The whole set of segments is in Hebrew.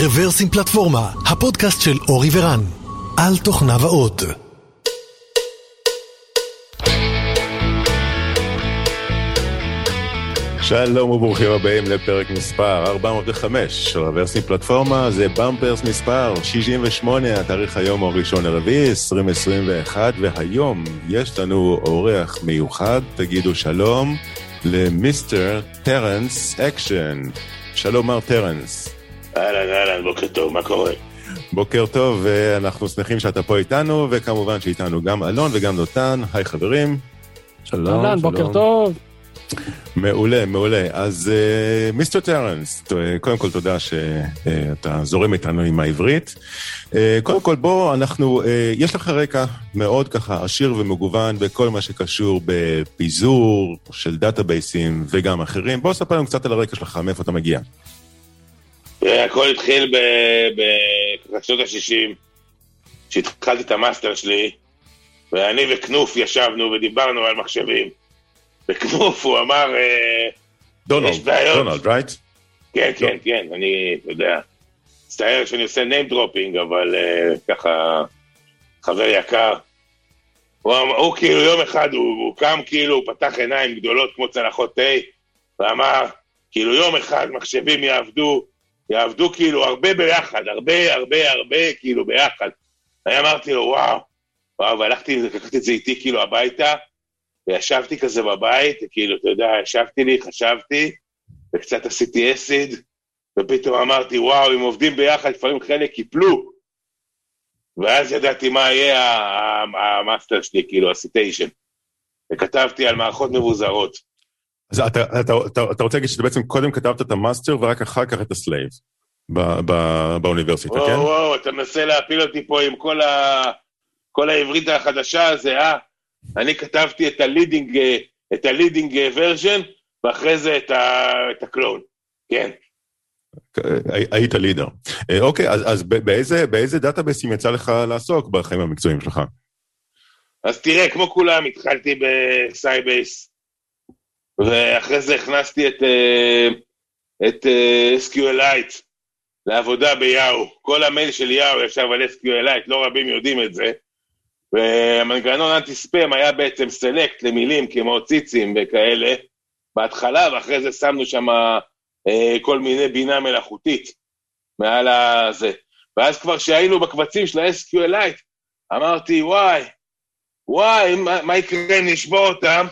רברס עם פלטפורמה, הפודקאסט של אורי ורן, על תוכנה ועוד. שלום וברוכים הבאים לפרק מספר 405 של רברס עם פלטפורמה, זה Bumpers מספר 68, התאריך היום הוא ראשון לרביעי, 2021, והיום יש לנו אורח מיוחד, תגידו שלום ל Mister Transaction. שלום מר טרנס. אהלן, אהלן, בוקר טוב, מה קורה? בוקר טוב, ואנחנו שמחים שאתה פה איתנו, וכמובן שאיתנו גם אלון וגם דותן. היי חברים. שלום, אהלן, בוקר טוב. מעולה, מעולה. אז uh, Mister טרנס, קודם כל תודה שאתה uh, זורם איתנו עם העברית. Uh, קודם כל בוא, אנחנו, uh, יש לך רקע מאוד ככה עשיר ומגוון בכל מה שקשור בפיזור של דאטאבייסים וגם אחרים. בוא ספר לנו קצת על הרקע שלך, מאיפה אתה מגיע. הכל התחיל בשנות ה-60, כשהתחלתי את המאסטר שלי, ואני וקנות' ישבנו ודיברנו על מחשבים. וקנות' הוא אמר, אה, דונלד, דונלד, right? כן, כן, כן, אני, אתה יודע, מצטער שאני עושה name dropping, אבל uh, ככה, חבר יקר. הוא, הוא כאילו יום אחד, הוא, הוא קם כאילו, הוא פתח עיניים גדולות כמו צלחות תה, ואמר, כאילו יום אחד מחשבים יעבדו יעבדו כאילו הרבה ביחד, הרבה הרבה הרבה כאילו ביחד. אני אמרתי לו, וואו, וואו, והלכתי, לקחתי את זה איתי כאילו הביתה, וישבתי כזה בבית, כאילו, אתה יודע, ישבתי לי, חשבתי, וקצת עשיתי acid, ופתאום אמרתי, וואו, אם עובדים ביחד, לפעמים חלק ייפלו. ואז ידעתי מה יהיה המאסטר שלי, כאילו, ה dissertation. וכתבתי על מערכות מבוזרות. אז אתה, אתה, אתה, אתה רוצה להגיד שאתה בעצם קודם כתבת את ה master ורק אחר כך את ה slave באוניברסיטה, וואו, כן? וואו, וואו, אתה מנסה להפיל אותי פה עם כל, ה, כל העברית החדשה הזה, אה? אני כתבתי את ה leading, את ה leading version, ואחרי זה את, ה, את ה clone, כן. היית leader. אה, אוקיי, אז, אז באיזה, באיזה דאטאבייסים יצא לך לעסוק בחיים המקצועיים שלך? אז תראה, כמו כולם, התחלתי ב Sybase, ואחרי זה הכנסתי את, אה, את אה, SQLite לעבודה ביאו. כל המייל של יאו ישב על SQLite, לא רבים יודעים את זה. והמנגנון anti spam היה בעצם select למילים כמו ציצים וכאלה בהתחלה, ואחרי זה שמנו שם אה, כל מיני בינה מלאכותית מעל הזה. ואז כבר כשהיינו בקבצים של ה-SQLite, אמרתי, וואי, וואי, מה, מה יקרה אם נשבור אותם?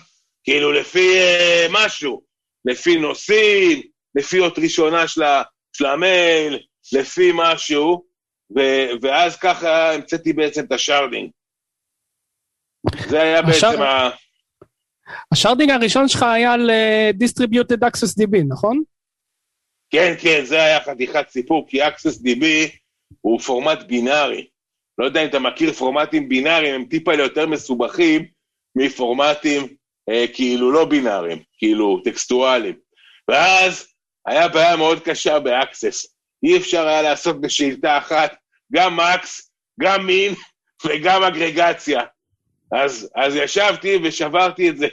כאילו לפי אה, משהו, לפי נושאים, לפי אות ראשונה של, של המייל, לפי משהו, ו, ואז ככה המצאתי בעצם את ה sharding. זה היה השאר... בעצם ה... ה sharding הראשון שלך היה על uh, Distributed Access DB, נכון? כן, כן, זה היה חתיכת סיפור, כי Access DB הוא פורמט בינארי. לא יודע אם אתה מכיר פורמטים בינאריים, הם טיפה יותר מסובכים מפורמטים אה, כאילו לא בינאריים, כאילו טקסטואליים. ואז היה בעיה מאוד קשה ב Access. אי אפשר היה לעשות בשאילתה אחת גם max, גם מין וגם אגרגציה. אז, אז ישבתי ושברתי את זה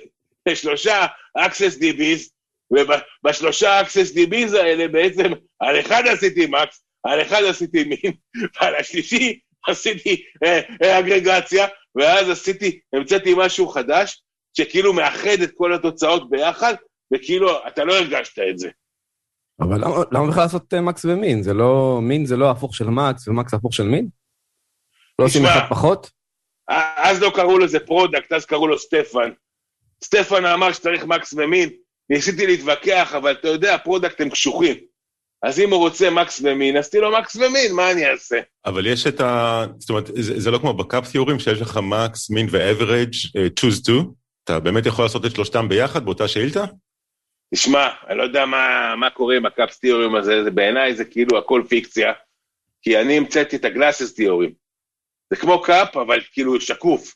לשלושה access DBs, ובשלושה access DBs האלה בעצם, על אחד עשיתי מקס, על אחד עשיתי מין, ועל השלישי עשיתי אה, אה, אגרגציה, ואז עשיתי, המצאתי משהו חדש, שכאילו מאחד את כל התוצאות ביחד, וכאילו אתה לא הרגשת את זה. אבל למה, למה בכלל לעשות uh, מקס ומין? זה לא, מין זה לא הפוך של מקס ומקס הפוך של מין? לא עושים אחד פחות? אז לא קראו לזה product, אז קראו לו סטפן. סטפן אמר שצריך max ו min, ניסיתי להתווכח, אבל אתה יודע, product הם קשוחים. אז אם הוא רוצה max ו min, אז תהיה לו max ו min, מה אני אעשה? אבל יש את ה... זאת אומרת, זה, זה לא כמו ב CAP theorem, שיש לך מקס, מין ואברג', uh, choose to. אתה באמת יכול לעשות את שלושתם ביחד באותה שאילתה? תשמע, אני לא יודע מה, מה קורה עם ה CAP theorem הזה, זה בעיניי זה כאילו הכל פיקציה, כי אני המצאתי את ה glass theorem. זה כמו CAP, אבל כאילו שקוף.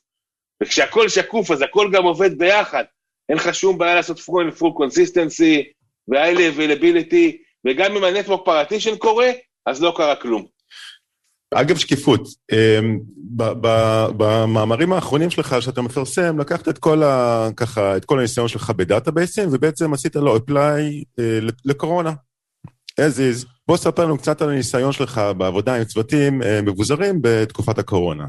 וכשהכל שקוף, אז הכל גם עובד ביחד. אין לך שום בעיה לעשות full full consistency ו-high availability, וגם אם ה-network partition קורה, אז לא קרה כלום. אגב שקיפות, אמ, במאמרים האחרונים שלך שאתה מפרסם, לקחת את כל, ה, ככה, את כל הניסיון שלך בדאטאבייסים, ובעצם עשית לו apply אה, לקורונה, as is. בוא ספר לנו קצת על הניסיון שלך בעבודה עם צוותים אה, מבוזרים בתקופת הקורונה.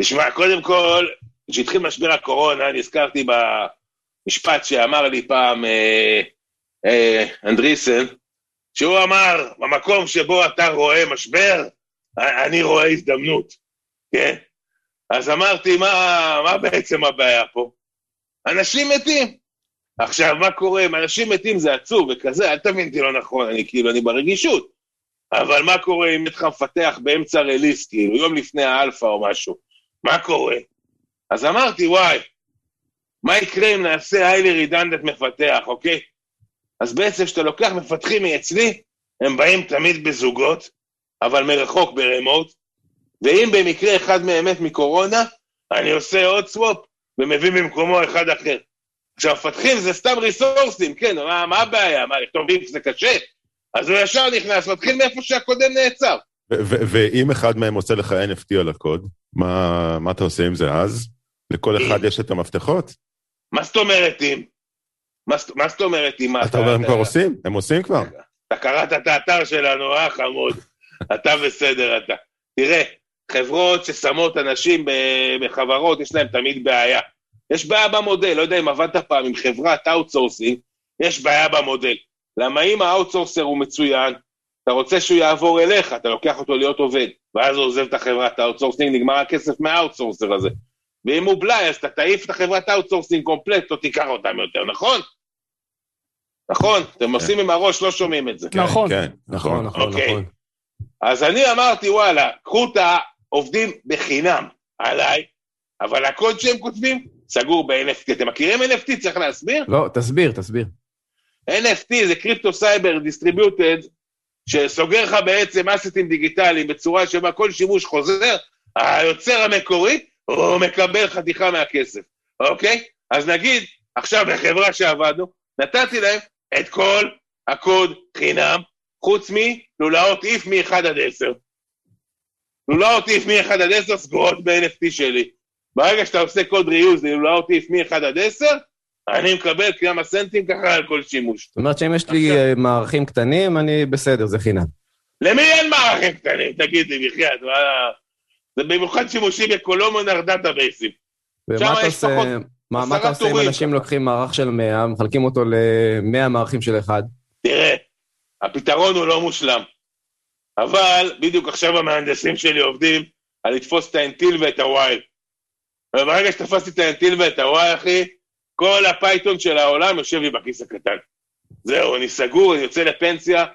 תשמע, קודם כל, כשהתחיל משבר הקורונה, נזכרתי במשפט שאמר לי פעם אה, אה, אנדריסן, שהוא אמר, במקום שבו אתה רואה משבר, אני רואה הזדמנות, כן? אז אמרתי, מה, מה בעצם הבעיה פה? אנשים מתים. עכשיו, מה קורה? אם אנשים מתים זה עצוב וכזה, אל תבין אותי לא נכון, אני כאילו, אני ברגישות. אבל מה קורה אם יש מפתח באמצע רליסט, כאילו, יום לפני האלפא או משהו? מה קורה? אז אמרתי, וואי, מה יקרה אם נעשה היילי רידנדט מפתח, אוקיי? אז בעצם כשאתה לוקח מפתחים מאצלי, הם באים תמיד בזוגות, אבל מרחוק ברמוט, ואם במקרה אחד מהם מת מקורונה, אני עושה עוד סוואפ ומביא במקומו אחד אחר. עכשיו, מפתחים זה סתם ריסורסים, כן, מה, מה הבעיה? מה, לכתוב וינק זה קשה? אז הוא ישר נכנס, מתחיל מאיפה שהקודם נעצר. ואם אחד מהם עושה לך NFT על הקוד, מה, מה אתה עושה עם זה אז? לכל אחד יש את המפתחות? מה זאת אומרת אם? מה זאת אומרת אם? אתה אומר, הם כבר עושים? הם עושים כבר. אתה קראת את האתר שלנו, אה, חמוד? אתה בסדר, אתה. תראה, חברות ששמות אנשים בחברות, יש להם תמיד בעיה. יש בעיה במודל, לא יודע אם עבדת פעם עם חברת outsourcing, יש בעיה במודל. למה אם ה outsourcer הוא מצוין, אתה רוצה שהוא יעבור אליך, אתה לוקח אותו להיות עובד, ואז הוא עוזב את החברת ה outsourcing, נגמר הכסף מה outsourcer הזה. ואם הוא בלאי, אז אתה תעיף את החברת ה outsourcing קומפלט, או תיקח אותם יותר, נכון? נכון? אתם כן. עושים עם הראש, לא שומעים את זה. נכון. כן, נכון, נכון, אוקיי. אז אני אמרתי, וואלה, קחו את העובדים בחינם עליי, אבל הקוד שהם כותבים סגור ב-NFT. אתם מכירים NFT? צריך להסביר? לא, תסביר, תסביר. NFT זה קריפטו סייבר distributed, שסוגר לך בעצם אסטים דיגיטליים בצורה שבה כל שימוש חוזר, היוצר המקורי, הוא מקבל חתיכה מהכסף, אוקיי? אז נגיד, עכשיו בחברה שעבדנו, נתתי להם את כל הקוד חינם, חוץ מלולאות איף מ-1 עד 10. לולאות איף מ-1 עד 10 סגורות ב-NFT שלי. ברגע שאתה עושה קוד ריוז ללולאות איף מ-1 עד 10, אני מקבל כמה סנטים ככה על כל שימוש. זאת אומרת שאם יש לי אה, מערכים קטנים, אני בסדר, זה חינם. למי אין מערכים קטנים? תגיד לי, בחייאת, זה במיוחד שימושים ב columnar דאטאבייסים. ומה אתה עושה, מה, מה אתה עושה אם אנשים לוקחים מערך של 100, מחלקים אותו ל-100 מערכים של אחד? הפתרון הוא לא מושלם. אבל בדיוק עכשיו המהנדסים שלי עובדים על לתפוס את ה until ואת ה while. וברגע שתפסתי את ה until ואת ה while, אחי, כל ה Python של העולם יושב לי בכיס הקטן. זהו, אני סגור, אני יוצא לפנסיה,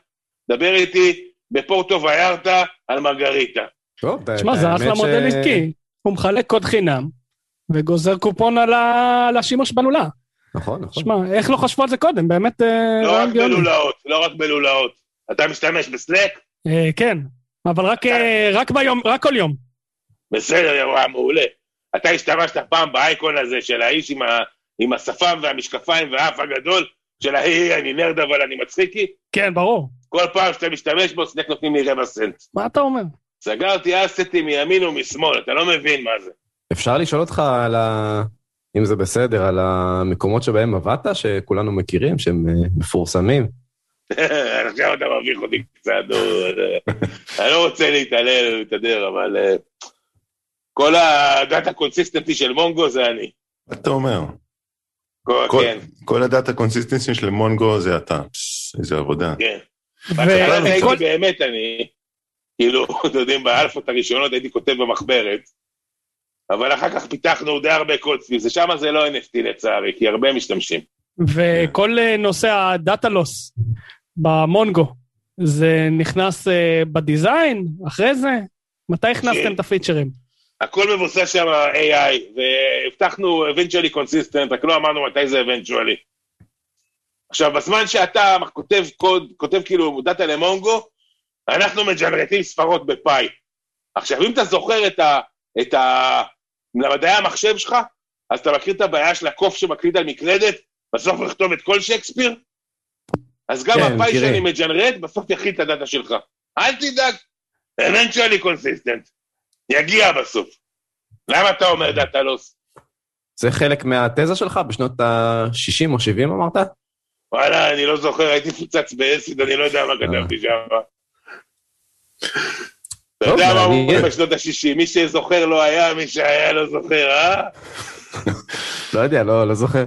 דבר איתי בפורטו ויארטה על מרגריטה. טוב, תשמע, זה אחלה מודל עסקי. הוא מחלק קוד חינם, וגוזר קופון על השימוש בלולה. נכון, נכון. שמע, איך לא חשבו על זה קודם? באמת... אה, לא רק בלולאות, לא רק בלולאות. אתה משתמש בסלק? אה, כן, אבל אה, רק ביום, רק כל יום. בסדר, מעולה. אתה השתמשת פעם באייקון הזה של האיש עם, ה, עם השפם והמשקפיים והאף הגדול, של ההיא, אני נרד אבל אני מצחיקי? כן, ברור. כל פעם שאתה משתמש בו, סנק נותנים לי רבע סנט. מה אתה אומר? סגרתי אסטים מימין ומשמאל, אתה לא מבין מה זה. אפשר לשאול אותך על ה... אם זה בסדר, על המקומות שבהם עבדת, שכולנו מכירים, שהם אה, מפורסמים. עכשיו אתה מביך אותי קצת, אני לא רוצה להתעלל ולהתהדר, אבל אה, כל הדאטה קונסיסטנטי של מונגו זה אני. מה אתה אומר? כל, כן. כל הדאטה קונסיסטנטי של מונגו זה אתה, איזה עבודה. כן. בהתחלה הייתי באמת אני, כאילו, אתם יודעים, באלפות הראשונות הייתי כותב במחברת, אבל אחר כך פיתחנו די הרבה קוד סביב זה, שם זה לא NFT לצערי, כי הרבה משתמשים. וכל אה, נושא הדאטה לוס במונגו, זה נכנס אה, בדיזיין, אחרי זה? מתי הכנסתם כן. את הפיצ'רים? הכל מבוסס שם AI, והבטחנו eventually consistent, רק לא אמרנו מתי זה eventually. עכשיו, בזמן שאתה כותב קוד, כותב כאילו דאטה למונגו, אנחנו מג'נרטים ספרות בפאי. עכשיו, אם אתה זוכר את ה... את ה... למדעי המחשב שלך, אז אתה מכיר את הבעיה של הקוף שמקליד על מקלדת, בסוף לכתוב את כל שייקספיר? אז גם כן, הפאי שאני מג'נרט, בסוף יכיל את הדאטה שלך. אל תדאג, eventually consistent. יגיע בסוף. למה אתה אומר דאטה לוס? זה חלק מהתזה שלך בשנות ה-60 או 70 אמרת? וואלה, אני לא זוכר, הייתי מפוצץ באסיד, אני לא יודע מה כתבתי שם. אתה יודע מה אומרים בשנות ה-60, מי שזוכר לא היה, מי שהיה לא זוכר, אה? לא יודע, לא, לא זוכר.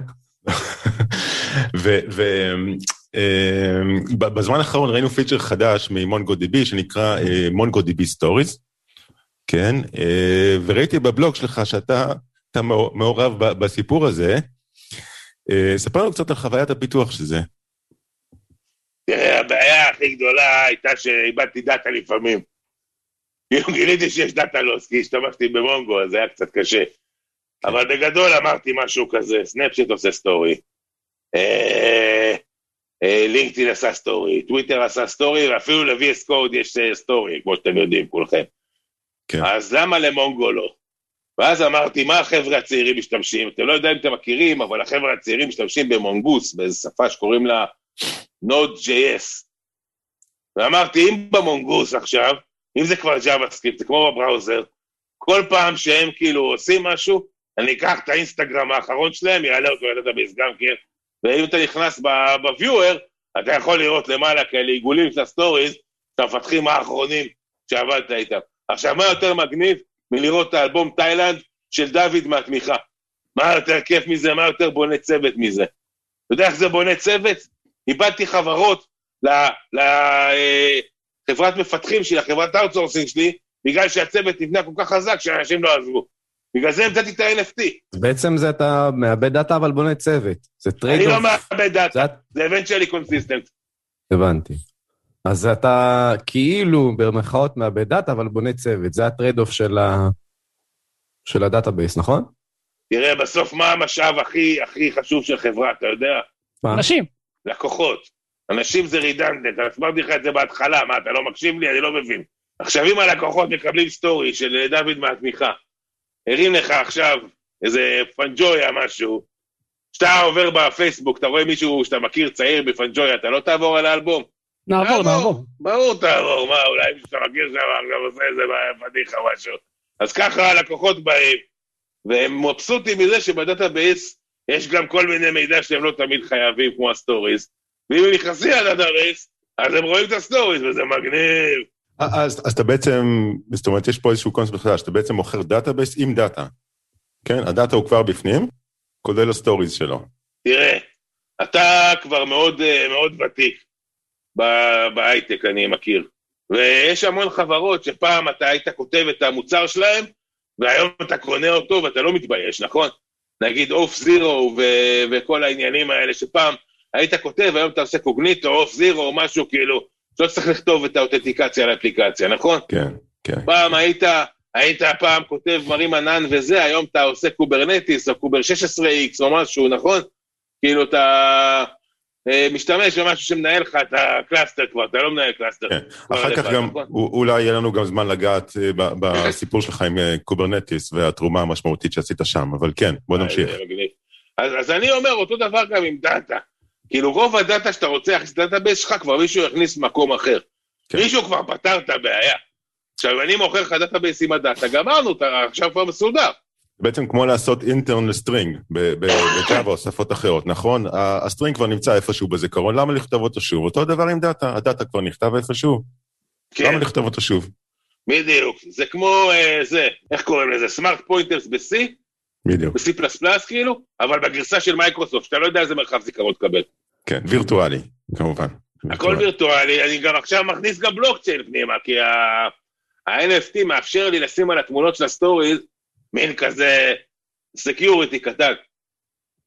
ובזמן האחרון ראינו פיצ'ר חדש מ MongoDB שנקרא MongoDB Stories, כן? אה, וראיתי בבלוג שלך שאתה מעורב בסיפור הזה. אה, ספר לנו קצת על חוויית הפיתוח של זה. תראה, הבעיה הכי גדולה הייתה שאיבדתי דאטה לפעמים. כאילו גיליתי שיש data loss, כי השתמשתי ב Mongo, אז זה היה קצת קשה. אבל בגדול אמרתי משהו כזה, סנאפצ'ט עושה סטורי, לינקדאין אה, עשה סטורי, טוויטר עשה סטורי, ואפילו ל-VS Code יש סטורי, כמו שאתם יודעים כולכם. כן. אז למה ל Mongo לא? ואז אמרתי, מה החבר'ה הצעירים משתמשים? אתם לא יודעים אם אתם מכירים, אבל החבר'ה הצעירים משתמשים ב Mongoose, באיזו שפה שקוראים לה Node.js. ואמרתי, אם ב Mongoose עכשיו, אם זה כבר JavaScript, זה כמו ב browser, כל פעם שהם כאילו עושים משהו, אני אקח את האינסטגרם האחרון שלהם, יעלה אותו ל database גם כן, ואם אתה נכנס ב-viewer, אתה יכול לראות למעלה כאלה עיגולים של ה stories, את המפתחים האחרונים שעבדת איתם. עכשיו, מה יותר מגניב מלראות את האלבום תאילנד של דוד מהתמיכה? מה יותר כיף מזה? מה יותר בונה צוות מזה? אתה יודע איך זה בונה צוות? איבדתי חברות לחברת אה, מפתחים שלי, לחברת ה outsourcing שלי, בגלל שהצוות נבנה כל כך חזק שאנשים לא עזבו. בגלל זה המצאתי את ה-NFT. בעצם זה אתה מאבד data אבל בונה צוות. זה trade אני לא מאבד data, זה eventually consistent. הבנתי. אז אתה כאילו במרכאות מאבד data, אבל בונה צוות. זה ה trade off של, ה... של ה database, נכון? תראה, בסוף מה המשאב הכי הכי חשוב של חברה, אתה יודע? מה? אנשים. לקוחות. אנשים זה redundant, הסברתי לך את זה בהתחלה, מה, אתה לא מקשיב לי? אני לא מבין. עכשיו, אם הלקוחות מקבלים story של דוד מהתמיכה, הרים לך עכשיו איזה פנג'ויה משהו, כשאתה עובר בפייסבוק, אתה רואה מישהו שאתה מכיר צעיר בפנג'ויה, אתה לא תעבור על האלבום? נעבור, נעבור. ברור תעבור, מה, אולי מישהו שאתה מכיר שם עכשיו עושה איזה פדיחה משהו. אז ככה הלקוחות באים, והם מבסוטים מזה שב database יש גם כל מיני מידע שהם לא תמיד חייבים, כמו ה stories, ואם הם נכנסים ל database, אז הם רואים את ה stories, וזה מגניב. אז, אז אתה בעצם, זאת אומרת, יש פה איזשהו קונספט חדש, אתה בעצם מוכר database עם data. כן, ה data הוא כבר בפנים, כולל ה stories שלו. תראה, אתה כבר מאוד, מאוד ותיק. בהייטק, אני מכיר. ויש המון חברות שפעם אתה היית כותב את המוצר שלהם, והיום אתה קונה אותו ואתה לא מתבייש, נכון? נגיד אוף זירו וכל העניינים האלה שפעם היית כותב, היום אתה עושה קוגניטו, אוף זירו או משהו כאילו, שלא צריך לכתוב את האותנטיקציה על האפליקציה, נכון? כן, כן. פעם היית, היית פעם כותב מרים ענן וזה, היום אתה עושה Kubernetes או קובר 16X או משהו, נכון? כאילו אתה... אה, משתמש במשהו שמנהל לך את ה cluster כבר, אתה לא מנהל cluster. כן. אחר כך גם, נכון? אולי יהיה לנו גם זמן לגעת אה, בסיפור שלך עם אה, Kubernetes והתרומה המשמעותית שעשית שם, אבל כן, בוא נמשיך. אז, אז אני אומר, אותו דבר גם עם data. כאילו רוב ה data שאתה רוצה להכניס ל database שלך, כבר מישהו הכניס במקום אחר. כן. מישהו כבר פתר את הבעיה. עכשיו, אני מוכר לך database עם ה data, גמרנו, עכשיו כבר מסודר. בעצם כמו לעשות intern ל string ב Java או שפות אחרות, נכון? ה string כבר נמצא איפשהו בזיכרון, למה לכתוב אותו שוב? אותו דבר עם data, ה data כבר נכתב איפשהו, כן. למה לכתוב אותו שוב? בדיוק, זה כמו אה, זה, איך קוראים לזה? smart pointers ב-C? בדיוק. ב-C++ כאילו, אבל בגרסה של מייקרוסופט, שאתה לא יודע איזה מרחב זיכרון תקבל. כן, וירטואלי, כמובן. הכל וירטואלי, אני גם עכשיו מכניס גם בלוקצ'יין פנימה, כי ה-NFT מאפשר לי לשים על התמונות של ה stories מין כזה security קטן.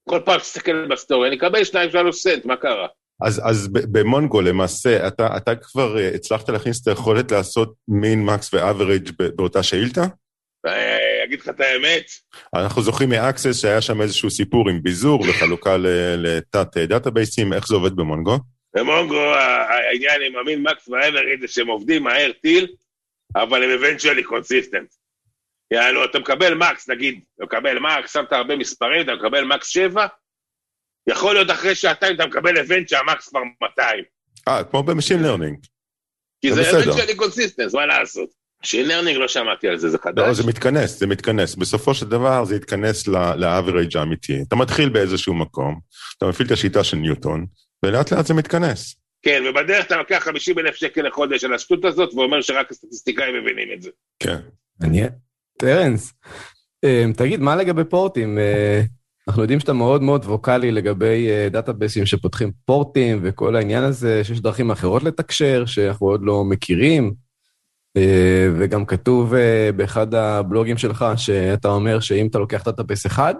כל פעם שתסתכל ב story, אני אקבל 2-3 סנט, מה קרה? אז, אז במונגו למעשה, אתה, אתה כבר uh, הצלחת להכניס את היכולת לעשות min, max ו average באותה שאילתה? אגיד לך את האמת. אנחנו זוכרים מ Access שהיה שם איזשהו סיפור עם ביזור וחלוקה לתת database ים, איך זה עובד במונגו? במונגו העניין עם ה min, max וה average זה שהם עובדים מהר טיל, אבל הם eventually consistent. יענו, אתה מקבל max, נגיד, אתה מקבל max, שמת הרבה מספרים, אתה מקבל max 7, יכול להיות אחרי שעתיים אתה מקבל event שה max כבר 200. אה, כמו ב machine learning. כי זה eventually consistent, מה לעשות? machine learning לא שמעתי על זה, זה חדש. לא, זה מתכנס, זה מתכנס. בסופו של דבר זה יתכנס ל average האמיתי. אתה מתחיל באיזשהו מקום, אתה מפעיל את השיטה של ניוטון, ולאט לאט זה מתכנס. כן, ובדרך אתה לוקח 50 אלף שקל לחודש על השטות הזאת, ואומר שרק הסטטיסטיקאים מבינים את זה. כן. מעניין. טרנס, אה, תגיד, מה לגבי פורטים? אה, אנחנו יודעים שאתה מאוד מאוד ווקאלי לגבי אה, database ים שפותחים פורטים וכל העניין הזה, שיש דרכים אחרות לתקשר, שאנחנו עוד לא מכירים. וגם כתוב באחד הבלוגים שלך, שאתה אומר שאם אתה לוקח database אחד,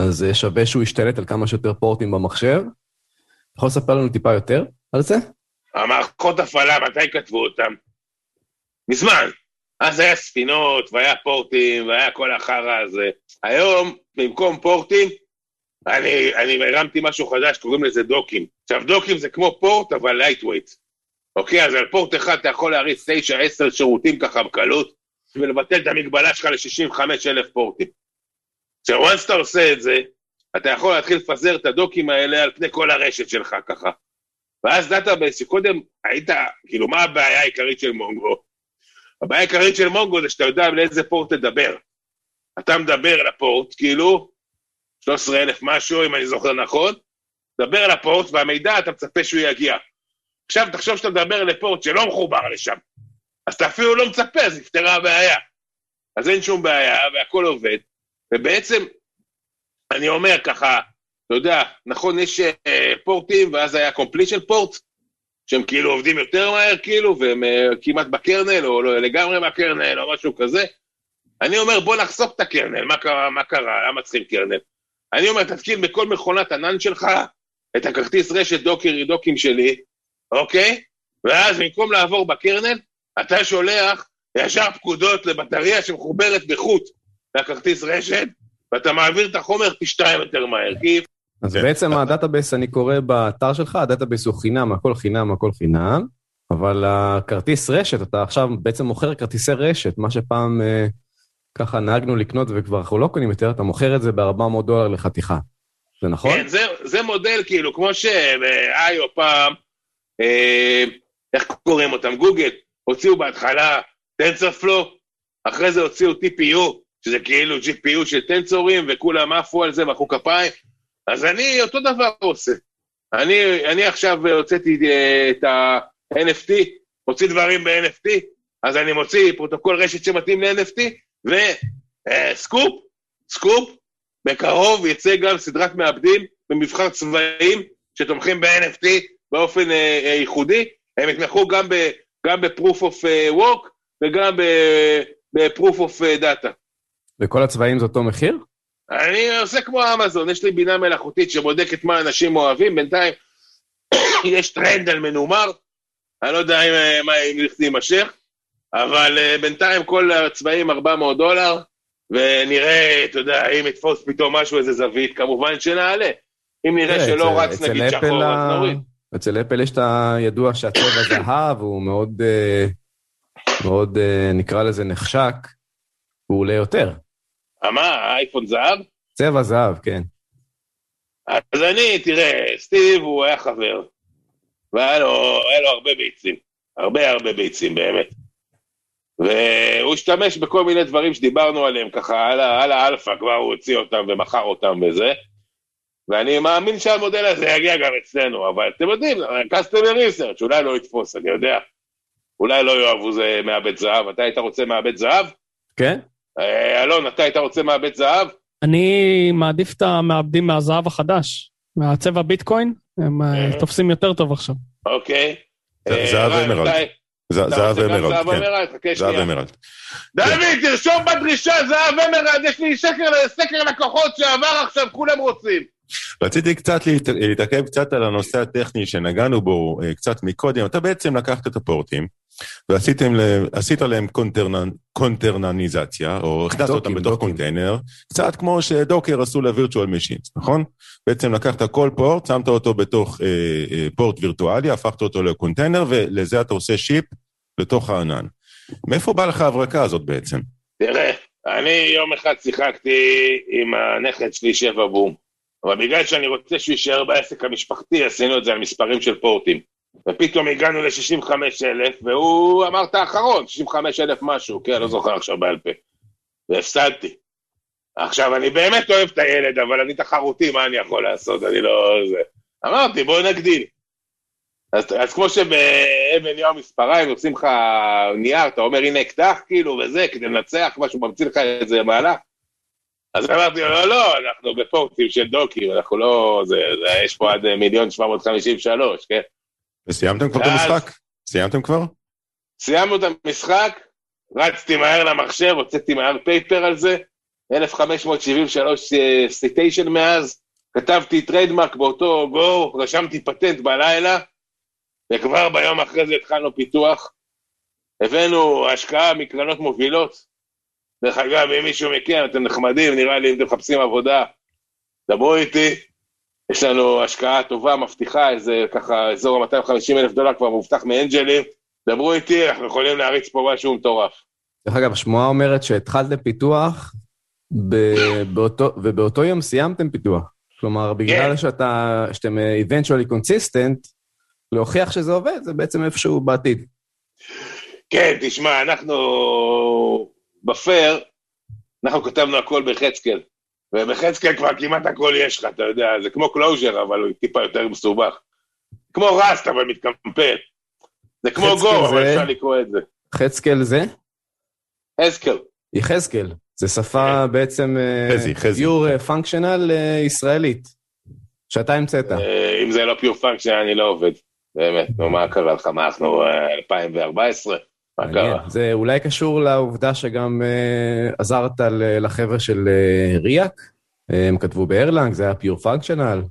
אז שווה שהוא ישתלט על כמה שיותר פורטים במחשב. אתה יכול לספר לנו טיפה יותר על זה? המערכות הפעלה, מתי כתבו אותם? מזמן. אז היה ספינות, והיה פורטים, והיה כל החרא הזה. היום, במקום פורטים, אני, אני הרמתי משהו חדש, קוראים לזה דוקים. עכשיו, דוקים זה כמו פורט, אבל lightweight. אוקיי, אז על פורט אחד אתה יכול להריץ 9-10 שירותים ככה בקלות, ולבטל את המגבלה שלך ל-65 אלף פורטים. עכשיו, once אתה עושה את זה, אתה יכול להתחיל לפזר את הדוקים האלה על פני כל הרשת שלך ככה. ואז database שקודם היית, כאילו, מה הבעיה העיקרית של מונגו? הבעיה העיקרית של מונגו זה שאתה יודע לאיזה פורט תדבר. אתה מדבר לפורט, כאילו, 13,000 משהו, אם אני זוכר נכון, מדבר על הפורט, והמידע, אתה מצפה שהוא יגיע. עכשיו, תחשוב שאתה מדבר לפורט שלא מחובר לשם. אז אתה אפילו לא מצפה, אז נפתרה הבעיה. אז אין שום בעיה, והכל עובד. ובעצם, אני אומר ככה, אתה יודע, נכון, יש uh, פורטים, ואז היה completion פורט, שהם כאילו עובדים יותר מהר, כאילו, והם uh, כמעט בקרנל, או לא לגמרי בקרנל, או משהו כזה. אני אומר, בוא נחסוך את הקרנל, מה קרה, מה קרה, למה צריכים קרנל? אני אומר, תתקין בכל מכונת ענן שלך את הכרטיס רשת Docker דוקים שלי, אוקיי? ואז במקום לעבור ב kernel, אתה שולח ישר פקודות לבטריה שמחוברת בחוט לכרטיס רשת, ואתה מעביר את החומר פי שתיים יותר מהר. אז בעצם ה database, אני קורא באתר שלך, ה database הוא חינם, הכל חינם, הכל חינם, אבל הכרטיס רשת, אתה עכשיו בעצם מוכר כרטיסי רשת, מה שפעם אה, ככה נהגנו לקנות וכבר אנחנו לא קונים יותר, אתה מוכר את זה ב-400 דולר לחתיכה. זה נכון? כן, זה, זה מודל כאילו, כמו שאיו פעם, אה, איך קוראים אותם? גוגל, הוציאו בהתחלה טנסרפלו, אחרי זה הוציאו TPU, שזה כאילו GPU של טנסורים, וכולם עפו על זה, מחאו כפיים. אז אני אותו דבר עושה. אני, אני עכשיו הוצאתי אה, את ה-NFT, מוציא דברים ב-NFT, אז אני מוציא פרוטוקול רשת שמתאים ל-NFT, וסקופ, סקופ, בקרוב יצא גם סדרת מעבדים במבחר צבעים שתומכים ב-NFT באופן אה, אה, ייחודי, הם יתמכו גם, ב, גם ב-proof of work וגם ב-proof of data. וכל הצבעים זה אותו מחיר? אני עושה כמו אמזון, יש לי בינה מלאכותית שבודקת מה אנשים אוהבים, בינתיים יש טרנד על מנומר, אני לא יודע אם, אה, מה, אם זה יימשך, אבל בינתיים כל הצבעים 400 דולר, ונראה, אתה יודע, אם יתפוס פתאום משהו, איזה זווית, כמובן שנעלה. אם נראה שלא רץ נגיד שחור, אז נוריד. אצל אפל יש את הידוע שהצבע זהב, הוא מאוד, אה, מאוד, נקרא לזה נחשק, הוא עולה יותר. מה, האייפון זהב? צבע זהב, כן. אז אני, תראה, סטיב הוא היה חבר, והיה לו, לו הרבה ביצים, הרבה הרבה ביצים באמת. והוא השתמש בכל מיני דברים שדיברנו עליהם, ככה על, על האלפא כבר הוא הוציא אותם ומכר אותם וזה. ואני מאמין שהמודל הזה יגיע גם אצלנו, אבל אתם יודעים, customer research, אולי לא יתפוס, אני יודע. אולי לא יאהבו זה מעבד זהב, אתה היית רוצה מעבד זהב? כן. אה, אלון, אתה היית רוצה מעבד זהב? אני מעדיף את המעבדים מהזהב החדש, מהצבע ביטקוין, הם אה, אה. תופסים יותר טוב עכשיו. אוקיי. זהב אמרלד. זהב אמרלד, כן. זהב אמרלד. דוד, תרשום בדרישה זהב אמרלד, יש לי סקר לקוחות שעבר עכשיו, כולם רוצים. רציתי קצת להתעכב קצת על הנושא הטכני שנגענו בו קצת מקודם. אתה בעצם לקחת את הפורטים, ועשית להם containe... containerization, או הכנסת אותם בתוך Docker container, קצת כמו ש Docker עשו ל virtual machines, נכון? בעצם לקחת כל port, שמת אותו בתוך אה, אה, port וירטואלי, הפכת אותו לקונטיינר, ולזה אתה עושה ship לתוך הענן. מאיפה באה לך ההברקה הזאת בעצם? תראה, אני יום אחד שיחקתי עם הנכד שלי שבע בום, אבל בגלל שאני רוצה שהוא יישאר בעסק המשפחתי, עשינו את זה על מספרים של פורטים. ופתאום הגענו ל-65 אלף, והוא אמר את האחרון, 65 אלף משהו, כן, לא זוכר עכשיו בעל פה. והפסדתי. עכשיו, אני באמת אוהב את הילד, אבל אני תחרותי, מה אני יכול לעשות? אני לא... זה... אמרתי, בואו נגדיל. אז, אז כמו שבאבן יום מספריים עושים לך נייר, אתה אומר, הנה אקדח, כאילו, וזה, כדי לנצח משהו, ממציא לך איזה מהלך. אז אמרתי לו, לא, לא, אנחנו בפורטים של דוקים, אנחנו לא, זה, זה, יש פה עד מיליון מאות חמישים ושלוש, כן? וסיימתם כבר את המשחק? סיימתם כבר? סיימנו את המשחק, רצתי מהר למחשב, הוצאתי מהר paper על זה, 1573 citation מאז, כתבתי trademark באותו go, רשמתי פטנט בלילה, וכבר ביום אחרי זה התחלנו פיתוח. הבאנו השקעה מקרנות מובילות. דרך אגב, אם מישהו מכיר, אתם נחמדים, נראה לי אם אתם מחפשים עבודה, דברו איתי. יש לנו השקעה טובה, מבטיחה, איזה ככה, אזור ה-250 אלף דולר כבר מובטח מאנג'לים. דברו איתי, אנחנו יכולים להריץ פה משהו מטורף. דרך אגב, השמועה אומרת שהתחלתם פיתוח, ב- באותו, ובאותו יום סיימתם פיתוח. כלומר, בגלל כן. שאתה, שאתם אה, eventually consistent, להוכיח שזה עובד, זה בעצם איפשהו בעתיד. כן, תשמע, אנחנו בפייר, אנחנו כתבנו הכל בחצקל. ובחצקל כבר כמעט הכל יש לך, אתה יודע, זה כמו Clojure, אבל הוא טיפה יותר מסובך. כמו Rust, אבל מתקמפל. זה כמו חצקל Go, אבל זה- אפשר לקרוא את זה. חזקאל זה? Haskell. יחזקאל. זה שפה בעצם... אה, חזי, חזי. pure functional אה, ישראלית. שאתה המצאת. אה, אם זה לא pure function, אני לא עובד. באמת, נו, מה קרה לך? מה, אנחנו אה, 2014? מה מעניין. קרה? זה אולי קשור לעובדה שגם אה, עזרת לחבר'ה של אה, ריאק, אה, הם כתבו בארלנג, זה היה פיור פונקשיונל.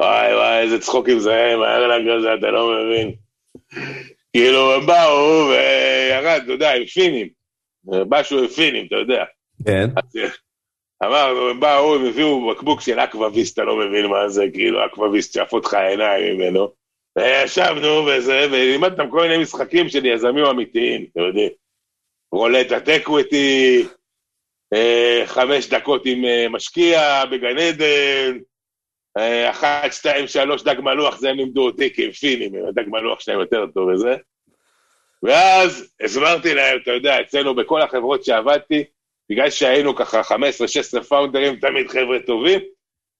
וואי וואי, איזה צחוקים זה היה עם הארלנג הזה, אתה לא מבין. כאילו, הם באו וירד, אתה יודע, עם פינים. משהו עם פינים, אתה יודע. כן. אמרנו, הם באו, הם הביאו בקבוק של אקווה-ויסט, אתה לא מבין מה זה, כאילו, אקווה-ויסט שעף אותך העיניים ממנו. וישבנו וזה, ולימדתם כל מיני משחקים של יזמים אמיתיים, אתם יודעים. רולטה טקוויטי, אה, חמש דקות עם אה, משקיע בגן עדן, אה, אחת, שתיים, שלוש, דג מלוח, זה הם לימדו אותי, כי הם פינים, הדג מלוח שלהם יותר טוב וזה. ואז הסברתי להם, אתה יודע, אצלנו בכל החברות שעבדתי, בגלל שהיינו ככה 15-16 פאונדרים, תמיד חבר'ה טובים,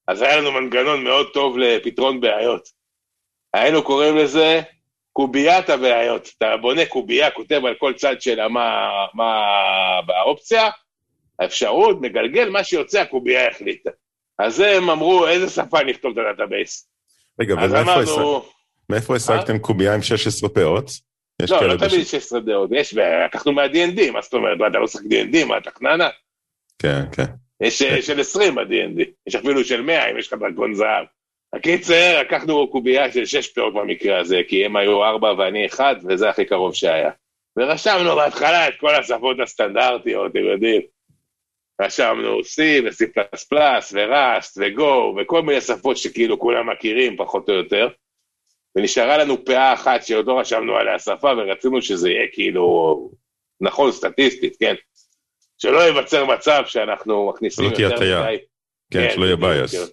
אז היה לנו מנגנון מאוד טוב לפתרון בעיות. היינו קוראים לזה קוביית הבעיות. אתה בונה קובייה, כותב על כל צד שלה מה, מה באופציה, האפשרות, מגלגל, מה שיוצא הקובייה החליטה. אז הם אמרו, איזה שפה נכתוב את ה database? רגע, אמרנו, מאיפה השגתם קובייה עם 16 פאות? לא, לא תמיד בש- 16 פאות, יש, לקחנו מה-D&D, מה זאת אומרת, אתה לא שחק D&D, מה, אתה חננה? כן, כן. יש אה, של 20 ב-D&D, יש אפילו של 100 אם יש לך דרכון זהב. הקיצר, לקחנו קובייה של 6 פאות במקרה הזה, כי הם היו 4 ואני 1, וזה הכי קרוב שהיה. ורשמנו בהתחלה את כל השפות הסטנדרטיות, אתם יודעים. רשמנו C ו-C++ ו-Rust ו-Go וכל מיני שפות שכאילו כולם מכירים פחות או יותר. ונשארה לנו פאה אחת שעוד לא רשמנו עליה שפה ורצינו שזה יהיה כאילו נכון סטטיסטית, כן? שלא ייווצר מצב שאנחנו מכניסים הטיה יותר. מדי. כן, שלא יהיה bias.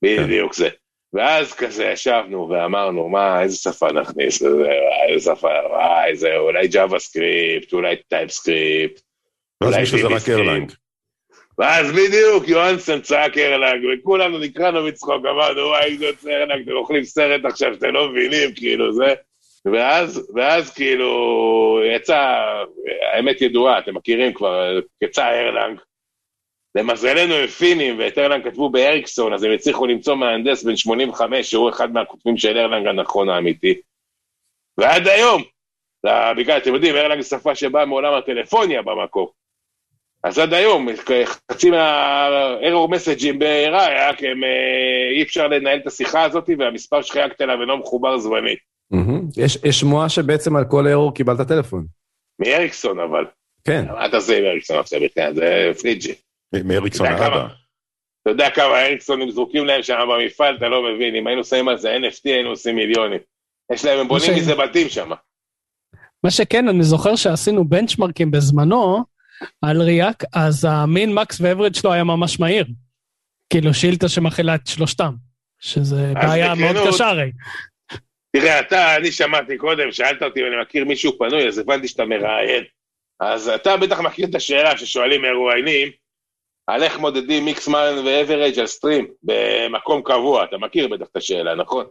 הטיה. בדיוק זה. ואז כזה ישבנו ואמרנו, מה, איזה שפה נכניס לזה, איזה שפה, וואי, זה אולי JavaScript, אולי TypeScript. ואז אולי מישהו זרק ביביסטים. Erlang. ואז בדיוק יוהנסון צעק Erlang, וכולנו נקרענו מצחוק, אמרנו, וואי, זה Erlang, אתם אוכלים סרט עכשיו שאתם לא מבינים, כאילו, זה. ואז, ואז כאילו, יצא, האמת ידועה, אתם מכירים כבר, יצא ארלנג. למזלנו הם פינים, ואת ארלנג כתבו באריקסון, אז הם הצליחו למצוא מהנדס בן 85, שהוא אחד מהכותבים של ארלנג הנכון האמיתי. ועד היום, בגלל, אתם יודעים, ארלנג זו שפה שבאה מעולם הטלפוניה במקור. אז עד היום, חצי מהארור מסג'ים בעירה היה הם, אה, אי אפשר לנהל את השיחה הזאת, והמספר שלך היה קטנה ולא מחובר זמנית. יש שמועה שבעצם על כל אירור קיבלת טלפון. מאריקסון אבל. כן. מה אתה עושה עם אריקסון עכשיו בכלל? זה פריג'י. מאריקסון האבא. אתה יודע כמה אריקסונים זרוקים להם שם במפעל, אתה לא מבין. אם היינו שמים על זה NFT היינו עושים מיליונים. יש להם, הם בונים מזה בתים שם. מה שכן, אני זוכר שעשינו בנצ'מרקים בזמנו על ריאק, אז המין מקס ואברד שלו היה ממש מהיר. כאילו שאילתה שמכילה את שלושתם, שזה אז בעיה מאוד קשה הרי. תראה, אתה, אני שמעתי קודם, שאלת אותי אם אני מכיר מישהו פנוי, אז הבנתי שאתה מראיין. אז אתה בטח מכיר את השאלה ששואלים מרואיינים, על איך מודדים מיקס מיילן ואברג' על סטרים במקום קבוע, אתה מכיר בטח את השאלה, נכון?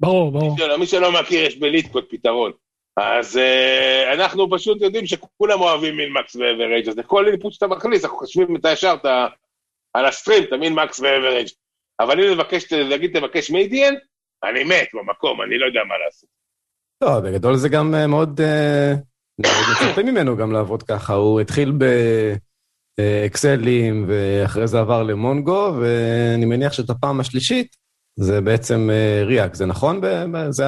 ברור, ברור. מי שלא, מי שלא מכיר, יש בליטקוד פתרון. אז uh, אנחנו פשוט יודעים שכולם אוהבים מין מקס ואברג', אז לכל אינפוט שאתה מכניס, אנחנו חושבים אתה ישר אתה, על ה stream, אתה min max ו average. אבל אם נבקש, להגיד תבקש median, אני מת במקום, אני לא יודע מה לעשות. לא, בגדול זה גם אה, מאוד... אה, מאוד מצפה ממנו גם לעבוד ככה. הוא התחיל באקסלים, ואחרי זה עבר ל Mongo, ואני מניח שאת הפעם השלישית זה בעצם Riak, זה נכון? זה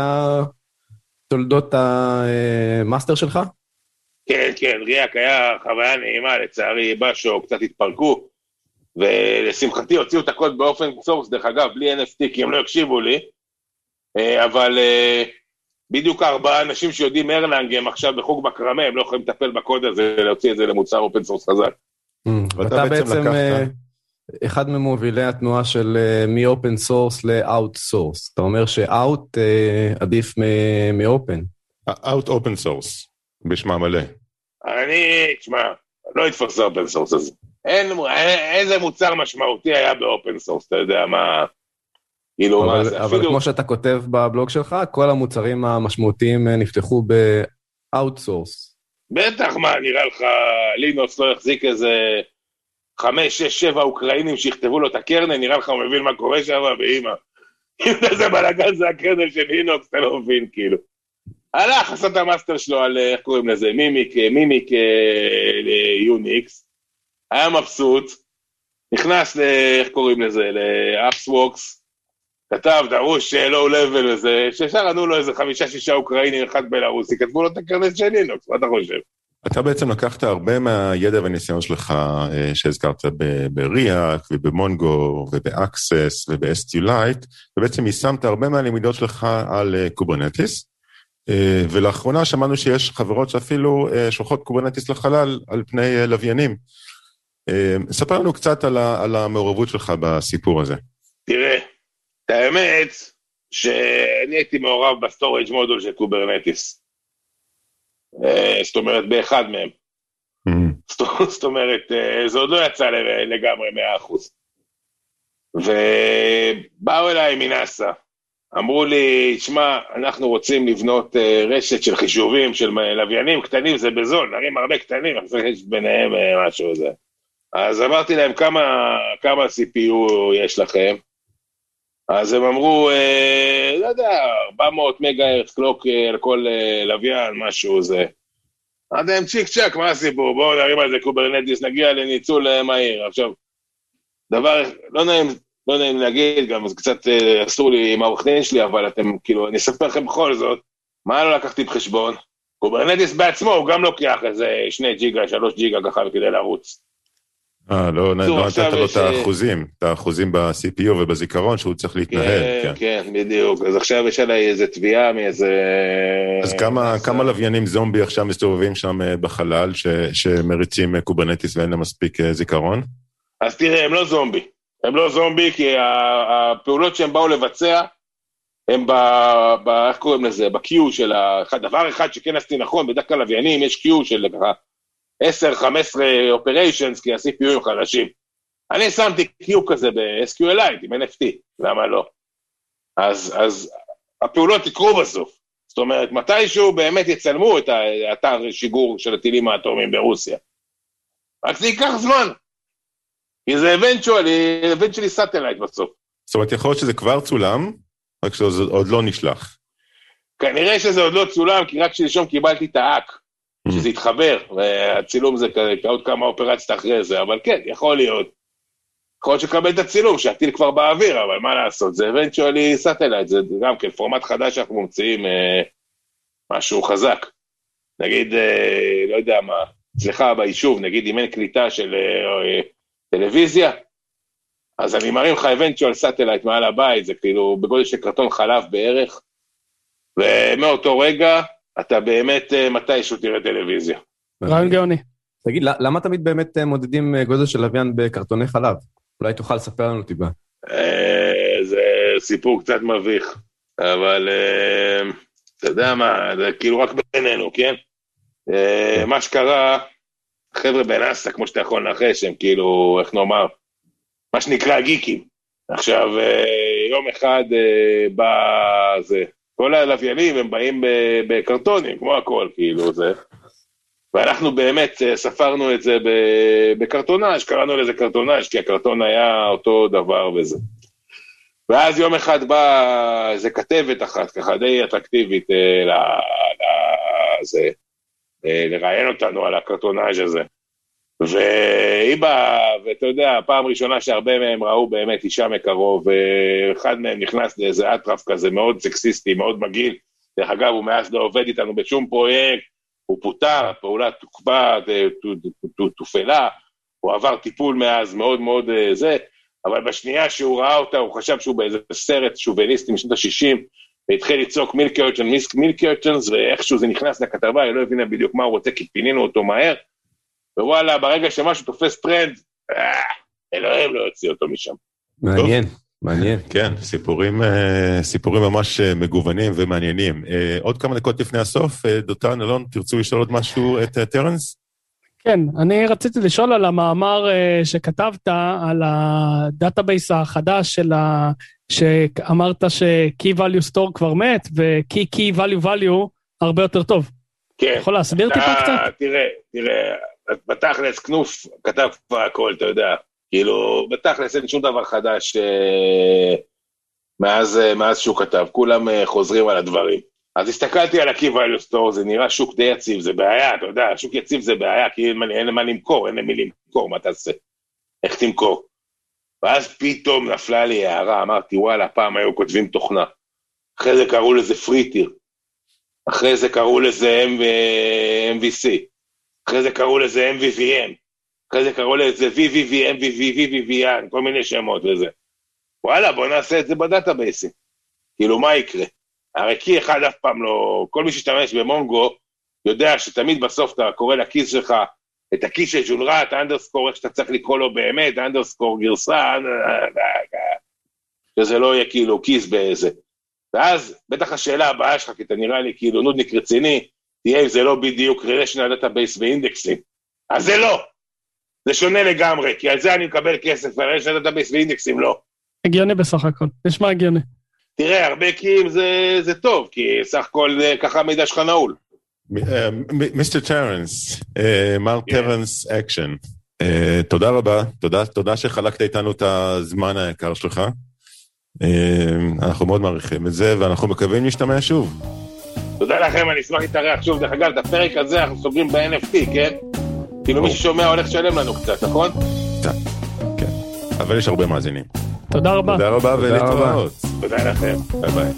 תולדות המאסטר שלך? כן, כן, Riak היה חוויה נעימה, לצערי Basho קצת התפרקו, ולשמחתי הוציאו את הקוד ב open source, דרך אגב, בלי NFT, כי הם לא הקשיבו לי, אה, אבל אה, בדיוק ארבעה אנשים שיודעים Erlang הם עכשיו בחוג מקרמה, הם לא יכולים לטפל בקוד הזה, להוציא את זה למוצר open source חזק. Mm, ואתה בעצם אה, אחד ממובילי התנועה של מ-open source ל-out source. אתה אומר ש-out עדיף מ-open. out open source, בשמו המלא. אני, תשמע, לא אתפוס ל open source הזה. אין, איזה מוצר משמעותי היה ב open source, אתה יודע מה... כאילו, אבל, מה זה, אבל אפילו... כמו שאתה כותב בבלוג שלך, כל המוצרים המשמעותיים נפתחו ב-outsource. בטח, מה, נראה לך לינוס לא יחזיק איזה חמש, שש, שבע אוקראינים שיכתבו לו את ה kernel, נראה לך הוא מבין מה קורה שם, ואימא. אם איזה בלאגן זה ה kernel של לינוקס, אתה לא מבין, כאילו. הלך, עשה את המאסטר שלו על, איך קוראים לזה, mimic, mimic Unix, היה מבסוט, נכנס ל... איך קוראים לזה, ל Upwork, כתב, דרוש low level וזה, שישר ענו לו איזה חמישה-שישה אוקראינים, אחד בלארוסי, כתבו לו את ה kernel של לינוקס, מה אתה חושב? אתה בעצם לקחת הרבה מהידע והניסיון שלך אה, שהזכרת ב Riak וב Mongo וב Access וב- SQLite, ובעצם יישמת הרבה מהלמידות שלך על Kubernetes, אה, אה, ולאחרונה שמענו שיש חברות שאפילו שולחות Kubernetes לחלל על פני לוויינים. ספר לנו קצת על המעורבות שלך בסיפור הזה. תראה, האמת שאני הייתי מעורב ב storage module של Kubernetes. אה, זאת אומרת, באחד מהם. זאת אומרת, אה, זה עוד לא יצא לגמרי 100%. ובאו אליי מנאסא, אמרו לי, שמע, אנחנו רוצים לבנות אה, רשת של חישובים, של לוויינים קטנים, זה בזול, נרים הרבה קטנים, יש ביניהם משהו זה. אז אמרתי להם, כמה, כמה CPU יש לכם? אז הם אמרו, אה, לא יודע, 400 מגה ארץ קלוק אה, על כל אה, לוויין, משהו זה. אמרתי להם, צ'יק צ'אק, מה הסיפור? בואו נרים על זה Kubernetes, נגיע לניצול אה, מהיר. עכשיו, דבר, לא נעים, לא נעים להגיד, גם זה קצת אה, אסור לי עם העורך דין שלי, אבל אתם, כאילו, אני אספר לכם בכל זאת, מה לא לקחתי בחשבון? Kubernetes בעצמו, הוא גם לוקח איזה שני ג'יגה, שלוש ג'יגה ככה כדי לרוץ. אה, לא, לא נתת לו את האחוזים, את האחוזים ב-CPU ובזיכרון שהוא צריך להתנהל. כן, כן, בדיוק. אז עכשיו יש עליי איזה תביעה מאיזה... אז כמה לוויינים זומבי עכשיו מסתובבים שם אה, בחלל שמריצים אה, Kubernetes ואין להם מספיק אה, זיכרון? אז תראה, הם לא זומבי. הם לא זומבי כי הפעולות שהם באו לבצע, הם ב... איך קוראים לזה? ב-queue של ה... דבר אחד שכן עשיתי נכון, בדרך כלל לוויינים יש queue של ככה 10-15 operations, כי ה-CPU הם חדשים. אני שמתי queue כזה ב-SQLite עם NFT, למה לא? אז, אז הפעולות יקרו בסוף. זאת אומרת, מתישהו באמת יצלמו את האתר שיגור של הטילים האטומיים ברוסיה. רק זה ייקח זמן. כי זה eventually, eventually satellite בסוף. זאת אומרת, יכול להיות שזה כבר צולם, רק שזה עוד לא נשלח. כנראה שזה עוד לא צולם, כי רק שלשום קיבלתי את האק. שזה יתחבר, והצילום זה עוד כמה אופרציות אחרי זה, אבל כן, יכול להיות. יכול להיות שקבל את הצילום, שהטיל כבר באוויר, אבל מה לעשות, זה eventually satellite, זה גם כן פורמט חדש שאנחנו ממציאים אה, משהו חזק. נגיד, אה, לא יודע מה, אצלך ביישוב, נגיד אם אין קליטה של אה, אה, טלוויזיה, אז אני מרים לך eventual satellite מעל הבית, זה כאילו בגודל של קרטון חלב בערך, ומאותו רגע אתה באמת אה, מתישהו תראה טלוויזיה. רעיון גאוני. תגיד, למה תמיד באמת אה, מודדים אה, גודל של לוויין בקרטוני חלב? אולי תוכל לספר לנו טיפה. זה סיפור קצת מביך, אבל אתה יודע מה, זה כאילו רק בינינו, כן? מה שקרה, חבר'ה בנאסא, כמו שאתה יכול לנחש, הם כאילו, איך נאמר, מה שנקרא גיקים. עכשיו, יום אחד בא זה, כל הלוויינים הם באים בקרטונים, כמו הכל, כאילו זה. ואנחנו באמת אה, ספרנו את זה בקרטונאז', קראנו לזה קרטונאז', כי הקרטון היה אותו דבר וזה. ואז יום אחד באה איזה כתבת אחת, ככה די אטרקטיבית, אה, אה, לראיין אותנו על הקרטונאז' הזה. והיא באה, ואתה יודע, פעם ראשונה שהרבה מהם ראו באמת אישה מקרוב, ואחד מהם נכנס לאיזה אטרף כזה מאוד סקסיסטי, מאוד מגעיל. דרך אגב, הוא מאז לא עובד איתנו בשום פרויקט, הוא פוטר, הפעולה תוקפא, תופעלה, הוא עבר טיפול מאז מאוד מאוד אה, זה, אבל בשנייה שהוא ראה אותה, הוא חשב שהוא באיזה סרט שוביניסטי משנות ה-60, והתחיל לצעוק מילקרצ'ן, מילקרצ'נס, ואיכשהו זה נכנס לכתבה, היא לא הבינה בדיוק מה הוא רוצה, כי פינינו אותו מהר, ווואלה, ברגע שמשהו תופס טרנד, אה, אלוהים לא יוציא אותו משם. מעניין, מעניין. כן, סיפורים, אה, סיפורים ממש אה, מגוונים ומעניינים. עוד כמה דקות לפני הסוף, דותן, אלון, תרצו לשאול עוד משהו את טרנס? כן, אני רציתי לשאול על המאמר שכתבת על ה database החדש של ה... שאמרת ש-Key Value Store כבר מת, ו-Key Key Value Value הרבה יותר טוב. כן. יכול להסביר טיפה קצת? תראה, תראה, בתכלס Knuth כתב כבר הכל, אתה יודע. כאילו, בתכלס אין שום דבר חדש אה, מאז, אה, מאז שהוא כתב, כולם אה, חוזרים על הדברים. אז הסתכלתי על ה-Key Value זה נראה שוק די יציב, זה בעיה, אתה יודע, שוק יציב זה בעיה, כי אין, אין למה למכור, אין למי למכור, מה תעשה? איך תמכור? ואז פתאום נפלה לי הערה, אמרתי, וואלה, פעם היו כותבים תוכנה. אחרי זה קראו לזה פריטיר. אחרי זה קראו לזה M- אה, MVC. אחרי זה קראו לזה MVVM. אחרי זה קראו לזה VVV, MVV, VVVN, כל מיני שמות וזה. וואלה, בוא נעשה את זה בדאטאבייסים. כאילו, מה יקרה? הרי קי אחד אף פעם לא... כל מי שישתמש במונגו יודע שתמיד בסוף אתה קורא לכיס שלך את הכיס של ג'ונרה, את האנדרסקור, איך שאתה צריך לקרוא לו באמת, אנדרסקור גרסה, שזה לא יהיה כאילו כיס באיזה. ואז, בטח השאלה הבאה שלך, כי אתה נראה לי כאילו נודניק רציני, תראה זה לא בדיוק relational database ואינדקסים. אז זה לא. זה שונה לגמרי, כי על זה אני מקבל כסף, ועל relational database ואינדקסים לא. הגיוני בסך הכל, נשמע הגיוני. תראה, הרבה keys זה, זה טוב, כי סך הכל אה, ככה המידע שלך נעול. אה, Mister טרנס, אה, מר כן. טרנס אקשן, תודה רבה, תודה, תודה שחלקת איתנו את הזמן היקר שלך. אנחנו מאוד מעריכים את זה, ואנחנו מקווים להשתמע שוב. תודה לכם, אני אשמח להתארח שוב. דרך אגב, את הפרק הזה אנחנו סוגרים ב-NFT, כן? כאילו מי ששומע הולך לשלם לנו קצת, נכון? כן, אבל יש הרבה מאזינים. תודה רבה. תודה רבה תודה ולהתראות. תודה לכם. ביי ביי.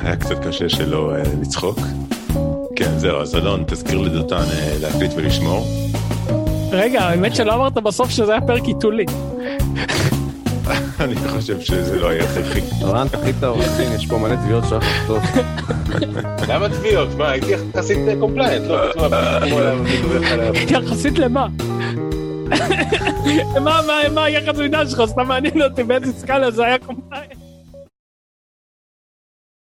היה קצת קשה שלא אה, לצחוק. כן, זהו, אז אלון, תזכיר לדותן אה, להקליט ולשמור. רגע, האמת שלא אמרת בסוף שזה היה פרק היתולי. אני חושב שזה לא היה הכרחי. רן, תחליט את העורך דין, יש פה מלא תביעות שלך לכתוב. למה תביעות? מה, הייתי יחסית compliant, לא? כמו להביא עליו. יחסית למה? מה, מה, מה היחס מידע שלך? סתם מעניין אותי באיזה סקאלה זה היה compliant.